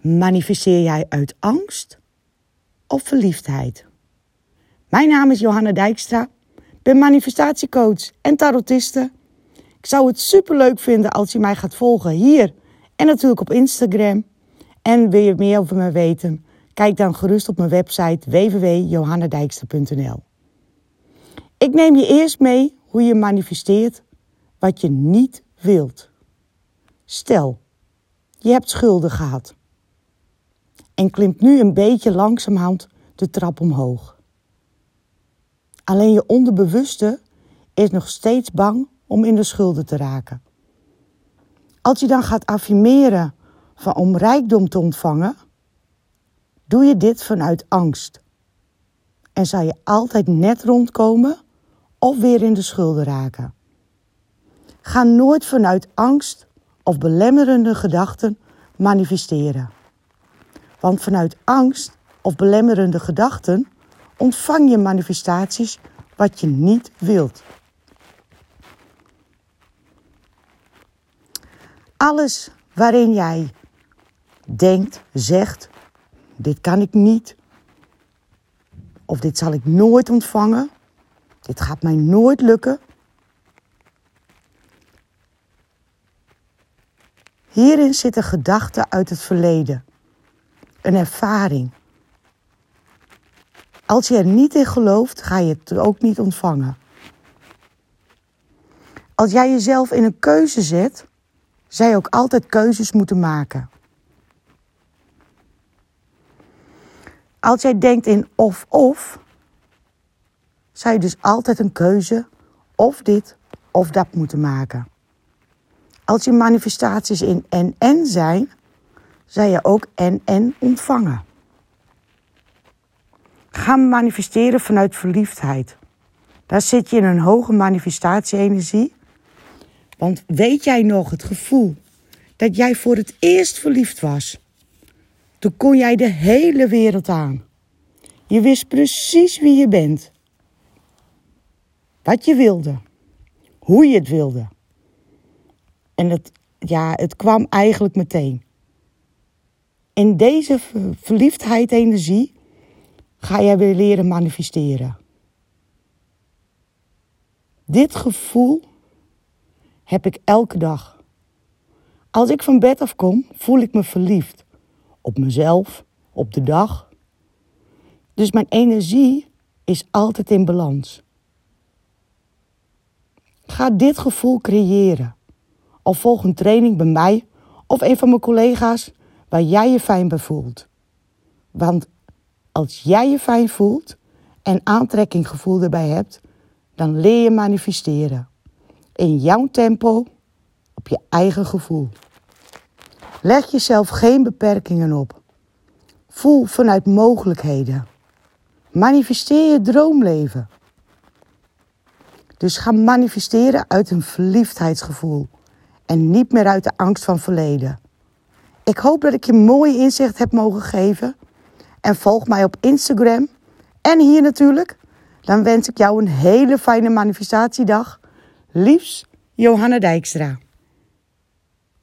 Manifesteer jij uit angst of verliefdheid? Mijn naam is Johanna Dijkstra, ben manifestatiecoach en tarotiste. Ik zou het superleuk vinden als je mij gaat volgen hier en natuurlijk op Instagram. En wil je meer over me weten? Kijk dan gerust op mijn website www.johannadijkstra.nl. Ik neem je eerst mee hoe je manifesteert wat je niet wilt. Stel, je hebt schulden gehad en klimt nu een beetje langzamerhand de trap omhoog. Alleen je onderbewuste is nog steeds bang om in de schulden te raken. Als je dan gaat affirmeren van om rijkdom te ontvangen, doe je dit vanuit angst. En zal je altijd net rondkomen of weer in de schulden raken. Ga nooit vanuit angst of belemmerende gedachten manifesteren. Want vanuit angst of belemmerende gedachten ontvang je manifestaties wat je niet wilt. Alles waarin jij denkt, zegt, dit kan ik niet, of dit zal ik nooit ontvangen, dit gaat mij nooit lukken. Hierin zitten gedachten uit het verleden, een ervaring. Als je er niet in gelooft, ga je het ook niet ontvangen. Als jij jezelf in een keuze zet, zij ook altijd keuzes moeten maken. Als jij denkt in of-of, zou je dus altijd een keuze of dit of dat moeten maken. Als je manifestaties in en-en zijn, zou je ook en-en ontvangen. Ga manifesteren vanuit verliefdheid. Daar zit je in een hoge manifestatie-energie. Want weet jij nog het gevoel dat jij voor het eerst verliefd was? Toen kon jij de hele wereld aan. Je wist precies wie je bent. Wat je wilde. Hoe je het wilde. En het, ja, het kwam eigenlijk meteen. In deze verliefdheid energie ga jij weer leren manifesteren. Dit gevoel heb ik elke dag. Als ik van bed afkom, voel ik me verliefd. Op mezelf, op de dag. Dus mijn energie is altijd in balans. Ga dit gevoel creëren. Of volg een training bij mij of een van mijn collega's waar jij je fijn bij voelt. Want als jij je fijn voelt en aantrekkinggevoel erbij hebt, dan leer je manifesteren. In jouw tempo, op je eigen gevoel. Leg jezelf geen beperkingen op. Voel vanuit mogelijkheden. Manifesteer je droomleven. Dus ga manifesteren uit een verliefdheidsgevoel en niet meer uit de angst van verleden. Ik hoop dat ik je mooi inzicht heb mogen geven. En volg mij op Instagram en hier natuurlijk. Dan wens ik jou een hele fijne manifestatiedag. Liefs, Johanna Dijkstra.